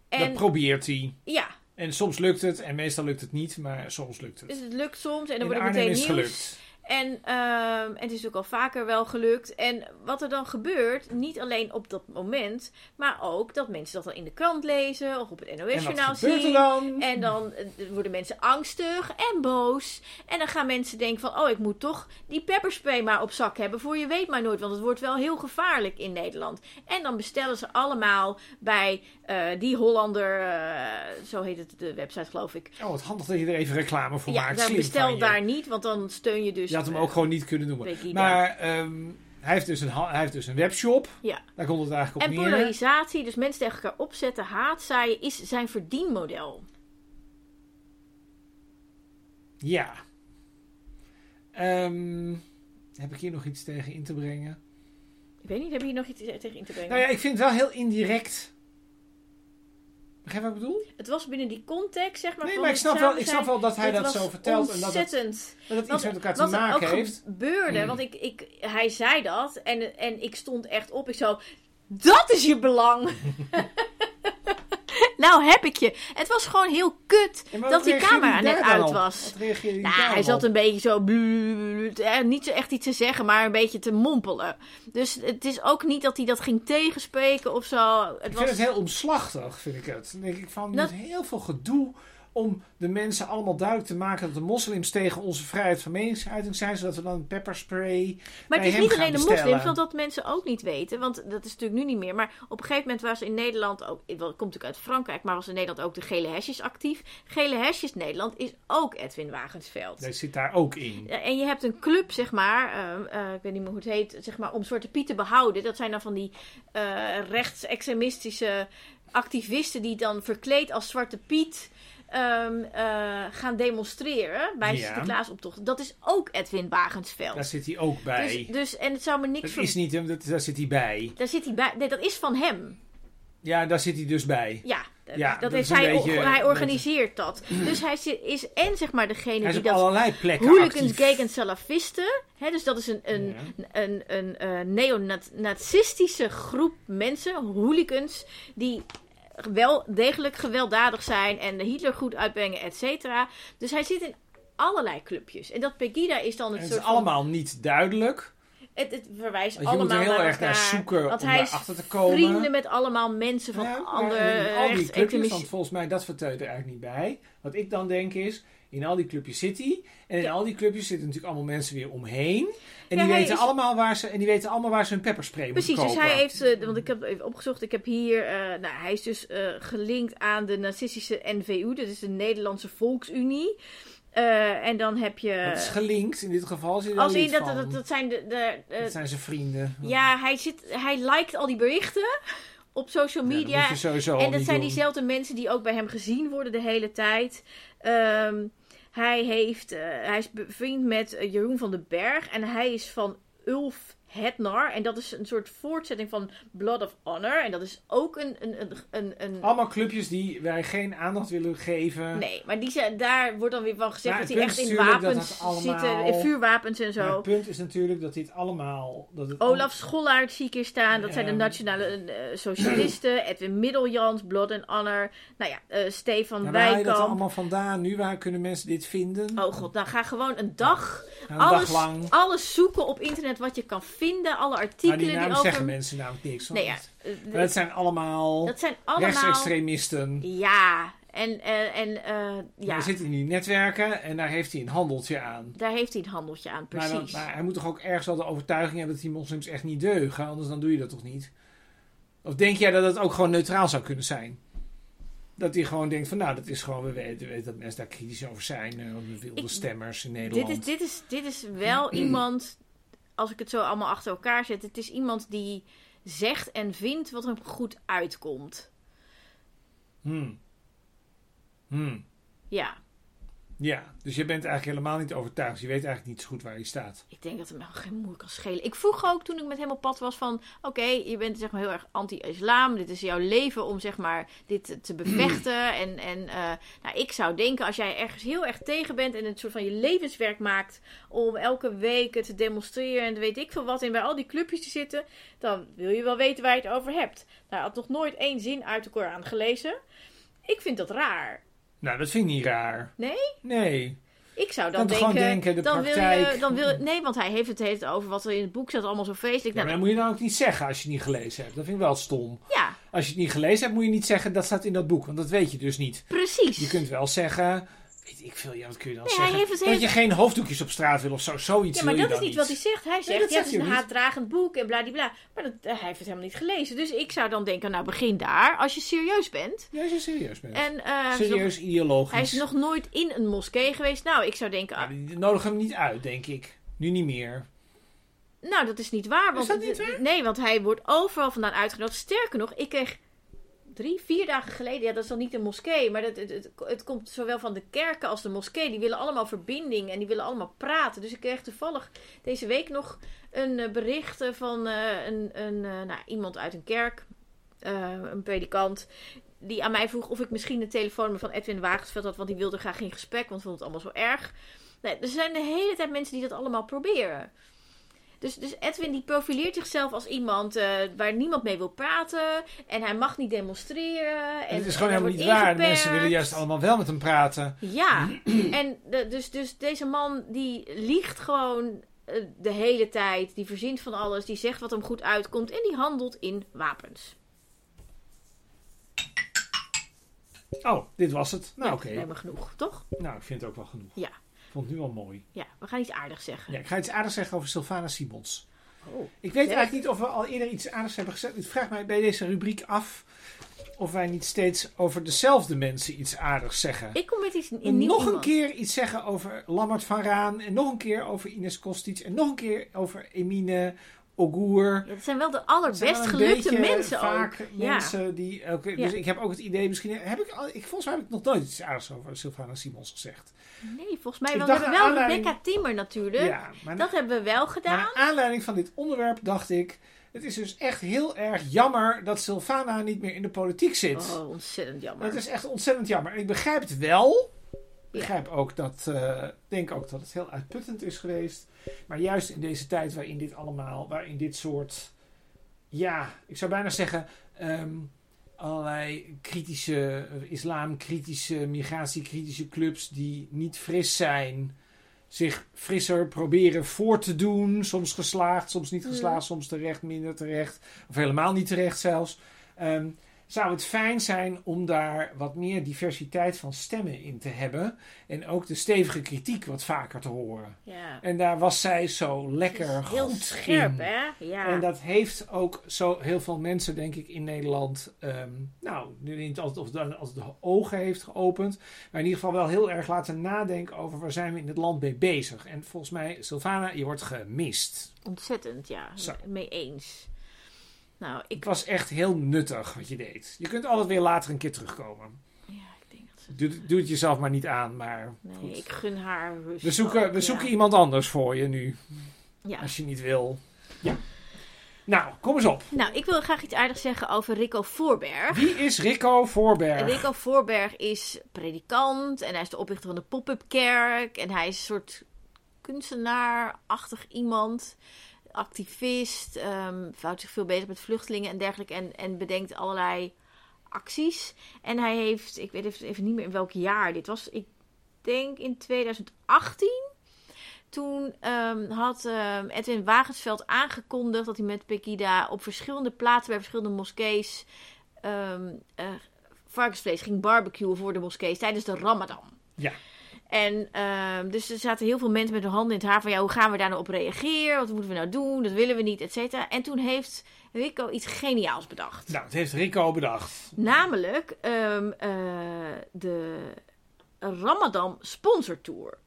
Dat En probeert hij. ja, En soms lukt het en meestal lukt het niet, maar soms lukt het. dus het lukt soms. En dan wordt het meteen is nieuws. gelukt. En, ehm, en het is ook al vaker wel gelukt. En wat er dan gebeurt, niet alleen op dat moment, maar ook dat mensen dat dan in de krant lezen of op het NOS-journaal er zien. dan? En dan eh, worden mensen angstig en boos. En dan gaan mensen denken van, oh, ik moet toch die pepperspray maar op zak hebben. Voor je weet maar nooit, want het wordt wel heel gevaarlijk in Nederland. En dan bestellen ze allemaal bij eh, die Hollander, eh, zo heet het de website geloof ik. Oh, wat handig dat je er even reclame voor Ja, maakt. Slim bestel daar niet, want dan steun je dus... Had hem eh, ook gewoon niet kunnen noemen. Maar ehm, hij, heeft dus een, hij heeft dus een webshop. Ja. Daar komt het eigenlijk En op neer. polarisatie, dus mensen tegen elkaar opzetten, haatzaaien, is zijn verdienmodel. Ja. Ehm, heb ik hier nog iets tegen in te brengen? Ik weet niet, heb je hier nog iets tegen in te brengen? Nou ja, ik vind het wel heel indirect. Begrijp wat ik bedoel? Het was binnen die context, zeg maar. Nee, van maar ik snap, wel, ik snap wel dat hij dat zo vertelt. En dat het, dat het iets Wat- met elkaar te Wat maken ook heeft. gebeurde, Mm. want ik, ik, hij zei dat en, en ik stond echt op. Ik zo, dat is je belang. nou heb ik je. Het was gewoon heel kut Ja, dat die camera net uit was. Nou, hij zat een beetje zo. blu- eh, niet zo echt iets te zeggen, maar een beetje te mompelen. Dus het is ook niet dat hij dat ging tegenspreken of zo. Het Ik was, vind het heel omslachtig, vind ik het. Dan denk ik van, met heel veel gedoe om de mensen allemaal duidelijk te maken dat de moslims tegen onze vrijheid van meningsuiting zijn, zodat we dan pepperspray. Maar het is niet alleen de moslims, want dat mensen ook niet weten. Want dat is natuurlijk nu niet meer. Maar op een gegeven moment was in Nederland ook. Het komt natuurlijk uit Frankrijk, maar was in Nederland ook de Gele Hesjes actief. Gele Hesjes Nederland is ook Edwin Wagensveld. Dat zit daar ook in. En je hebt een club, zeg maar, eh, eh, ik weet niet meer hoe het heet, zeg maar, om Zwarte Piet te behouden. Dat zijn dan van die eh, rechtsextremistische activisten die dan verkleed als Zwarte Piet ehm, eh, gaan demonstreren bij de Ja. Sinterklaasoptocht. Dat is ook Edwin Wagensveld. Daar zit hij ook bij. Dus, dus, en het zou me niks dat is niet hem, dat, daar zit hij bij. Daar zit hij bij. Nee, dat is van hem. Ja, daar zit hij dus bij. Ja, Ja, dat is hij, beetje- hij organiseert dat. Dus hij is en zeg maar degene Hij is die op dat allerlei plekken hooligans, gay en salafisten. Hè, dus dat is een, een, een, een, eh, neonazistische groep mensen, hooligans, die wel degelijk gewelddadig zijn en Hitler goed uitbrengen, et cetera. Dus hij zit in allerlei clubjes. En dat Pegida is dan het het soort is van- allemaal niet duidelijk. Het, het verwijst moet allemaal er heel naar erg naar zoeken Want om hij is daarachter te komen. vrienden met allemaal mensen van Ja, andere al die clubjes, want volgens mij dat vertelt er eigenlijk niet bij. Wat ik dan denk is, in al die clubjes zit hij. En in Ja. al die clubjes zitten natuurlijk allemaal mensen weer omheen. En Ja, die, weten is- allemaal waar ze, en die weten allemaal waar ze hun pepperspray Precies, moeten dus kopen. hij heeft, eh, want ik heb even opgezocht, ik heb hier, eh, nou, hij is dus eh, gelinkt aan de nazistische NVU, dat is de Nederlandse Volksunie. Eh, en dan heb je, Dat is gelinkt, in dit geval zit als in dat, van. dat, dat zijn de, de Dat zijn zijn vrienden. ja, hij zit, hij liked al die berichten op social Ja, dat media. En dat zijn doen. diezelfde mensen die ook bij hem gezien worden de hele tijd. Ehm, hij, heeft, eh, hij is bevriend met eh, Jeroen van den Berg. En hij is van Ulf Hetnar. En dat is een soort voortzetting van Blood of Honor. En dat is ook een... een, een, een, een- Allemaal clubjes die wij geen aandacht willen geven. Nee, maar die zijn, daar wordt dan weer van gezegd dat hij echt in wapens allemaal- zitten. In vuurwapens en Maar zo. het punt is natuurlijk dat dit allemaal... Dat het Olaf Schollaert zie ik hier staan. Dat zijn de nationale eh, socialisten. Edwin Middeljans, Blood and Honor. Nou ja, eh, Stefan Ja, waar haal je dat Wijkamp. allemaal vandaan nu? Waar kunnen mensen dit vinden? Oh god, nou ga gewoon een dag, een alles, dag lang. alles zoeken op internet wat je kan vinden. Alle Maar artikelen die die, namen over... zeggen mensen namelijk niks. Nee ja, eh, maar het zijn allemaal dat zijn allemaal... rechtsextremisten. Ja, en, eh, en eh, ja, Hij zit in die netwerken en daar heeft hij een handeltje aan. daar heeft hij een handeltje aan, Maar, precies. dan- maar hij moet toch ook ergens wel de overtuiging hebben dat die moslims echt niet deugen, anders dan doe je dat toch niet? Of denk jij dat het ook gewoon neutraal zou kunnen zijn? Dat hij gewoon denkt van nou, dat is gewoon, we weten, we weten dat mensen daar kritisch over zijn, de wilde Ik- stemmers in dit, Nederland. is, dit, is, dit is wel iemand, als ik het zo allemaal achter elkaar zet, het is iemand die zegt en vindt wat hem goed uitkomt. Hmm. Hmm. Ja, Ja, dus je bent eigenlijk helemaal niet overtuigd. Je weet eigenlijk niet zo goed waar hij staat. ik denk dat het me geen moeite kan schelen. Ik vroeg ook toen ik met hem op pad was van... Oké, je bent zeg maar heel erg anti-islam. Dit is jouw leven om zeg maar dit te bevechten. En, en eh, nou, ik zou denken als jij ergens heel erg tegen bent... en het soort van je levenswerk maakt... om elke week te demonstreren en weet ik veel wat... en bij al die clubjes te zitten... dan wil je wel weten waar je het over hebt. Nou, hij had nog nooit één zin uit de Koran gelezen. Ik vind dat raar. Nou, dat vind ik niet raar. Nee? Nee. Ik zou dan Dan denken, gewoon denken, de dan wil je, dan wil, nee, want hij heeft het heet over wat er in het boek staat, allemaal zo feestelijk. Ja, maar Nou, dat moet je dan ook niet zeggen als je het niet gelezen hebt. Dat vind ik wel stom. ja, Als je het niet gelezen hebt, moet je niet zeggen dat staat in dat boek. Want dat weet je dus niet. precies. Je kunt wel zeggen, weet ik veel, ja, wat kun je dan Nee, zeggen? heeft dat heeft- je geen hoofddoekjes op straat wil of zo. Zoiets ja, maar wil je dat is niet wat hij zegt. Hij zegt, dat ja, het is een haatdragend boek en bladibla. Maar dat, hij heeft het helemaal niet gelezen. Dus ik zou dan denken, nou begin daar, als je serieus bent. Ja, als je serieus bent. En eh, is nog, serieus ideologisch. hij is nog nooit in een moskee geweest. Nou, ik zou denken, ah, die nodigen hem niet uit, denk ik. Nu niet meer. nou dat is niet waar. Want, dat niet waar? Nee, want hij wordt overal vandaan uitgenodigd. Sterker nog, ik kreeg drie, vier dagen geleden, ja, dat is dan niet een moskee, maar dat, het, het, het komt zowel van de kerken als de moskee. Die willen allemaal verbinding en die willen allemaal praten. Dus ik kreeg toevallig deze week nog een eh, bericht eh, van eh, een, een, nou, iemand uit een kerk, een predikant, die aan mij vroeg of ik misschien de telefoonnummer van Edwin Wagensveld had, want die wilde graag in gesprek, want vond het allemaal zo erg. Nee, er zijn de hele tijd mensen die dat allemaal proberen. Dus, dus Edwin die profileert zichzelf als iemand eh, waar niemand mee wil praten. En hij mag niet demonstreren. En, het is gewoon helemaal niet waar. ingeperkt. Mensen willen juist allemaal wel met hem praten. Ja, en de, dus, dus deze man die liegt gewoon eh, de hele tijd. Die verzint van alles. Die zegt wat hem goed uitkomt. En die handelt in wapens. Oh, dit was het. Nou, Ja, oké. We hebben genoeg, toch? Nou, ik vind het ook wel genoeg. Ja. Ik vond het nu al mooi. Ja, we gaan iets aardigs zeggen. Ja, ik ga iets aardigs zeggen over Sylvana Simons. Oh. Ik weet Ja. eigenlijk niet of we al eerder iets aardigs hebben gezegd. Ik vraag mij bij deze rubriek af of wij niet steeds over dezelfde mensen iets aardigs zeggen. Ik kom met iets in nieuw nog een keer iets zeggen over Lammert van Raan. En nog een keer over Ines Kostic. En nog een keer over Emine Ogur. Ja, het zijn wel de allerbest gelukte mensen vaak ook. Ja. mensen die... Dus Ja. ik heb ook het idee, misschien heb ik, al- ik... Volgens mij heb ik nog nooit iets aardigs over Sylvana Simons gezegd. Nee, volgens mij wel. We hebben wel aanleiding- Rebecca Timmer natuurlijk. Ja, maar Dat hebben we wel gedaan. Naar aanleiding van dit onderwerp dacht ik... Het is dus echt heel erg jammer dat Sylvana niet meer in de politiek zit. Oh, ontzettend jammer. Dat is echt ontzettend jammer. En ik begrijp het wel. Ik begrijp ook dat, eh, denk ook dat het heel uitputtend is geweest. Maar juist in deze tijd waarin dit allemaal, waarin dit soort, ja, ik zou bijna zeggen, ehm, allerlei kritische, eh, islamkritische, migratiekritische clubs die niet fris zijn, zich frisser proberen voor te doen. Soms geslaagd, soms niet Ja. geslaagd, soms terecht, minder terecht. Of helemaal niet terecht zelfs. Ehm, zou het fijn zijn om daar wat meer diversiteit van stemmen in te hebben. En ook de stevige kritiek wat vaker te horen. ja. En daar was zij zo lekker is heel goed scherp, in. hè? Ja. En dat heeft ook zo heel veel mensen, denk ik, in Nederland. ehm, nou, nu niet altijd of altijd de ogen heeft geopend. Maar in ieder geval wel heel erg laten nadenken over waar zijn we in het land mee bezig. En volgens mij, Sylvana, je wordt gemist. Ontzettend, ja. Zo. Mee eens. Nou, ik... Het was echt heel nuttig wat je deed. Je kunt altijd weer later een keer terugkomen. Ja, ik denk dat ze... Doe, doe het jezelf maar niet aan, maar Nee, goed. ik gun haar rust. We zoeken, ook, we zoeken iemand anders voor je nu, Ja. als je niet wil. Ja. Nou, kom eens op. Nou, ik wil graag iets aardigs zeggen over Rico Voorberg. Wie is Rico Voorberg? Rico Voorberg is predikant en hij is de oprichter van de pop-up kerk. En hij is een soort kunstenaar-achtig iemand, activist, ehm houdt zich veel bezig met vluchtelingen en dergelijke. En, en bedenkt allerlei acties. En hij heeft, ik weet even, even niet meer in welk jaar dit was, ik denk in 2018. Toen ehm, had ehm, Edwin Wagensveld aangekondigd dat hij met Pegida op verschillende plaatsen bij verschillende moskees eh, varkensvlees ging barbecuen voor de moskees tijdens de Ramadan. Ja. En ehm, dus er zaten heel veel mensen met hun handen in het haar van ja, hoe gaan we daar nou op reageren? Wat moeten we nou doen? Dat willen we niet, et cetera. En toen heeft Rico iets geniaals bedacht. Nou, het heeft Rico bedacht. Namelijk ehm, eh, de Ramadan Sponsor Tour.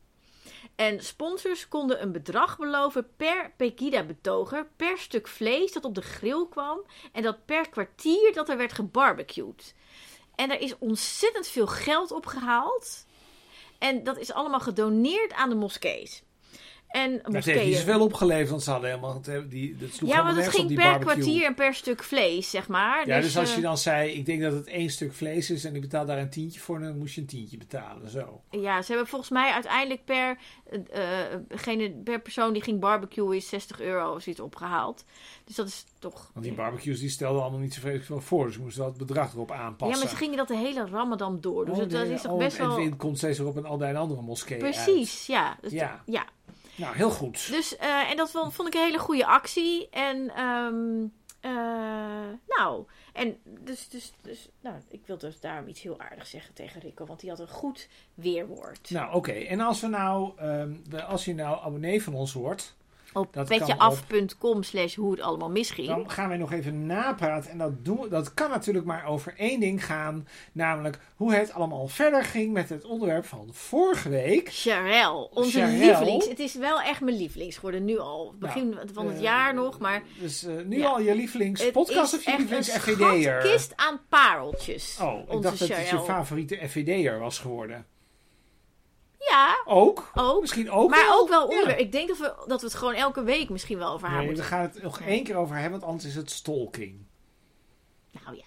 En sponsors konden een bedrag beloven per Pegida-betoger, per stuk vlees dat op de grill kwam en dat per kwartier dat er werd gebarbecued. En er is ontzettend veel geld opgehaald. En dat is allemaal gedoneerd aan de moskees. En Dat heeft moskeeën. niet zoveel opgeleverd, want ze hadden helemaal... Die, dat sloeg Ja, want het ging die per barbecue. kwartier en per stuk vlees, zeg maar. Ja, dus, als eh, je dan zei, ik denk dat het één stuk vlees is en ik betaal daar een tientje voor, dan moest je een tientje betalen. Zo. Ja, ze hebben volgens mij uiteindelijk per, eh, eh, per persoon die ging barbecuen is 60 euro of zoiets opgehaald. Dus dat is toch... Want die barbecues die stelden allemaal niet zo vreselijk veel voor, dus ze moesten wel het bedrag erop Ja, aanpassen. maar ze gingen dat de hele ramadan door. Dus Oh, dat, dat is toch best en wel... het komt steeds weer op een al een andere moskee uit. Precies, ja. Dus Ja. ja. Nou, heel goed. Dus, eh, en dat vond, ik een hele goede actie. En, eh, nou, en dus, dus, dus, nou, ik wil dus daarom iets heel aardigs zeggen tegen Rico, want die had een goed weerwoord. Nou, oké. En als we nou, ehm, als je nou abonnee van ons wordt, Op petjeaf.com slash hoe het allemaal misging. dan gaan wij nog even napraten. En dat, doen, dat kan natuurlijk maar over één ding gaan, namelijk hoe het allemaal verder ging met het onderwerp van vorige week. Charel, onze Charel. lievelings. Het is wel echt mijn lievelings geworden nu al. Begin van het eh, jaar nog, maar Dus eh, nu Ja. al je lievelings het podcast is of je lievelings een FVD'er? schatkist aan pareltjes. Oh, ik dacht dat het je favoriete FVD'er was geworden. Ja, Ook? ook. Misschien ook Maar wel? ook wel Ja. onder. Ik denk dat we, dat we het gewoon elke week misschien wel over haar Nee, we moeten. gaan het nog één keer over hebben, want anders is het stalking. Nou ja,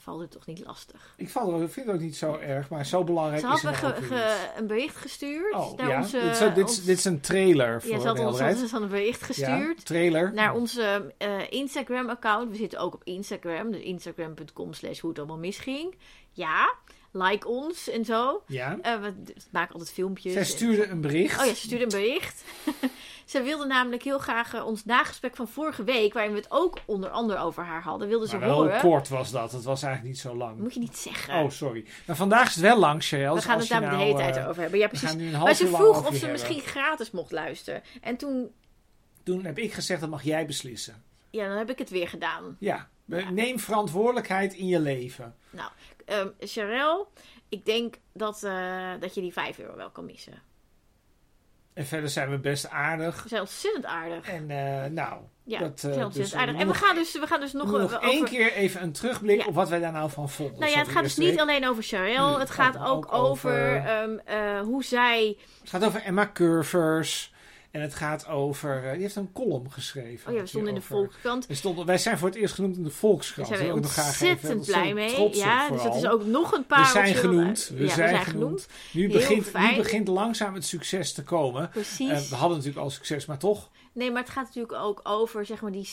valt het toch niet lastig. Ik val er- vind het ook niet zo erg, maar zo belangrijk Ze is had het me nog ge- ook weer niet. ge- een bericht gestuurd Oh, naar ja. onze... dit, is, dit, is, ons- dit is een trailer voor ja, ze had ons, een bericht gestuurd. Ja, trailer. Naar onze eh, Instagram-account. We zitten ook op Instagram. Dus instagram.com slash hoe het allemaal misging. Ja, like ons en zo. Ja. Eh, we maken altijd filmpjes. Zij en- stuurde een bericht. Oh ja, ze stuurde een bericht. Zij wilde namelijk heel graag eh, ons nagesprek van vorige week, waarin we het ook onder andere over haar hadden, wilde ze Maar wel horen. kort was dat. Het was eigenlijk niet zo lang. Moet je niet zeggen. Oh, sorry. Maar vandaag is het wel lang, Cheryl. we Dus gaan het daar de hele nou, tijd eh, over hebben. Ja, precies. Maar ze vroeg of ze hebben. misschien gratis mocht luisteren. En toen, Toen heb ik gezegd, dat mag jij beslissen. Ja, dan heb ik het weer gedaan. Ja. Ja. Neem verantwoordelijkheid in je leven. Ehm Charel, ik denk dat, eh, dat je die 5 euro wel kan missen. En verder zijn we best aardig. We zijn ontzettend aardig. En eh, nou, Ja, dat, ontzettend dus, aardig. En we gaan dus, we gaan dus nog, nog, over... één keer even een terugblik Ja. op wat wij daar nou van vonden. Nou ja, het gaat dus niet alleen over Charel. Hmm, Het gaat ook- over, over- ehm, eh, hoe zij... Het gaat over Emma Curvers. En het gaat over... eh, die heeft een column geschreven. Oh ja, we stonden in de Volkskrant. We stonden, wij zijn voor het eerst genoemd in de Volkskrant. Daar zijn we ontzettend blij mee. Ja, dus dat is ook nog een We paar... zijn genoemd. We, ja, zijn, genoemd. Nu begint, nu begint langzaam het succes te komen. Precies. Eh, we hadden natuurlijk al succes, maar toch. Nee, maar het gaat natuurlijk ook over zeg maar, die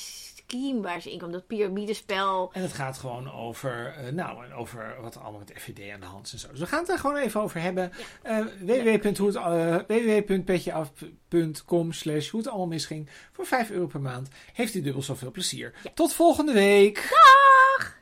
scheme waar ze in kwam. Dat piramidespel. En het gaat gewoon over, eh, nou, en over wat er allemaal met FVD aan de hand is en zo. Dus we gaan het er gewoon even over hebben. Eh www.petjeaf.com slash hoe het allemaal misging. Voor 5 euro per maand heeft u dubbel zoveel plezier. Ja. Tot volgende week. Daag!